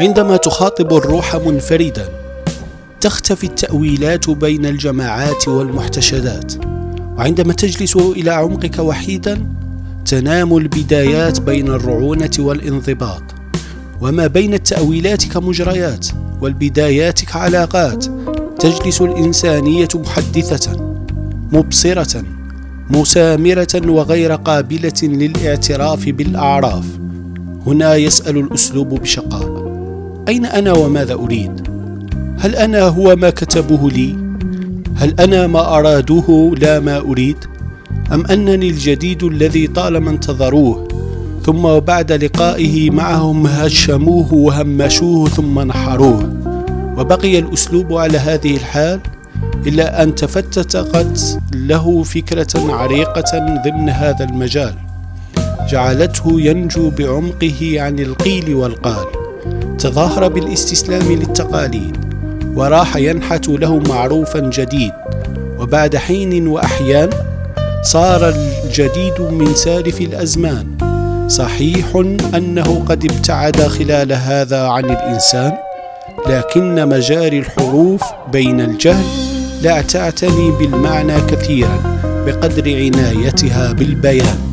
عندما تخاطب الروح منفردا تختفي التأويلات بين الجماعات والمحتشدات. وعندما تجلس إلى عمقك وحيدا تنام البدايات بين الرعونة والانضباط. وما بين التأويلات كمجريات والبدايات كعلاقات تجلس الإنسانية محدثة مبصرة مسامرة وغير قابلة للاعتراف بالأعراف. هنا يسأل الأسلوب بشقاء أين أنا وماذا أريد؟ هل أنا هو ما كتبوه لي؟ هل أنا ما أرادوه لا ما أريد؟ أم أنني الجديد الذي طالما انتظروه ثم بعد لقائه معهم هشموه وهمشوه ثم نحروه وبقي الأسلوب على هذه الحال إلا أن تفتتت له فكرة عريقة ضمن هذا المجال جعلته ينجو بعمقه عن القيل والقال تظاهر بالاستسلام للتقاليد وراح ينحت له معروفا جديد. وبعد حين وأحيان صار الجديد من سالف الأزمان. صحيح أنه قد ابتعد خلال هذا عن الإنسان لكن مجاري الحروف بين الجهل لا تعتني بالمعنى كثيرا بقدر عنايتها بالبيان.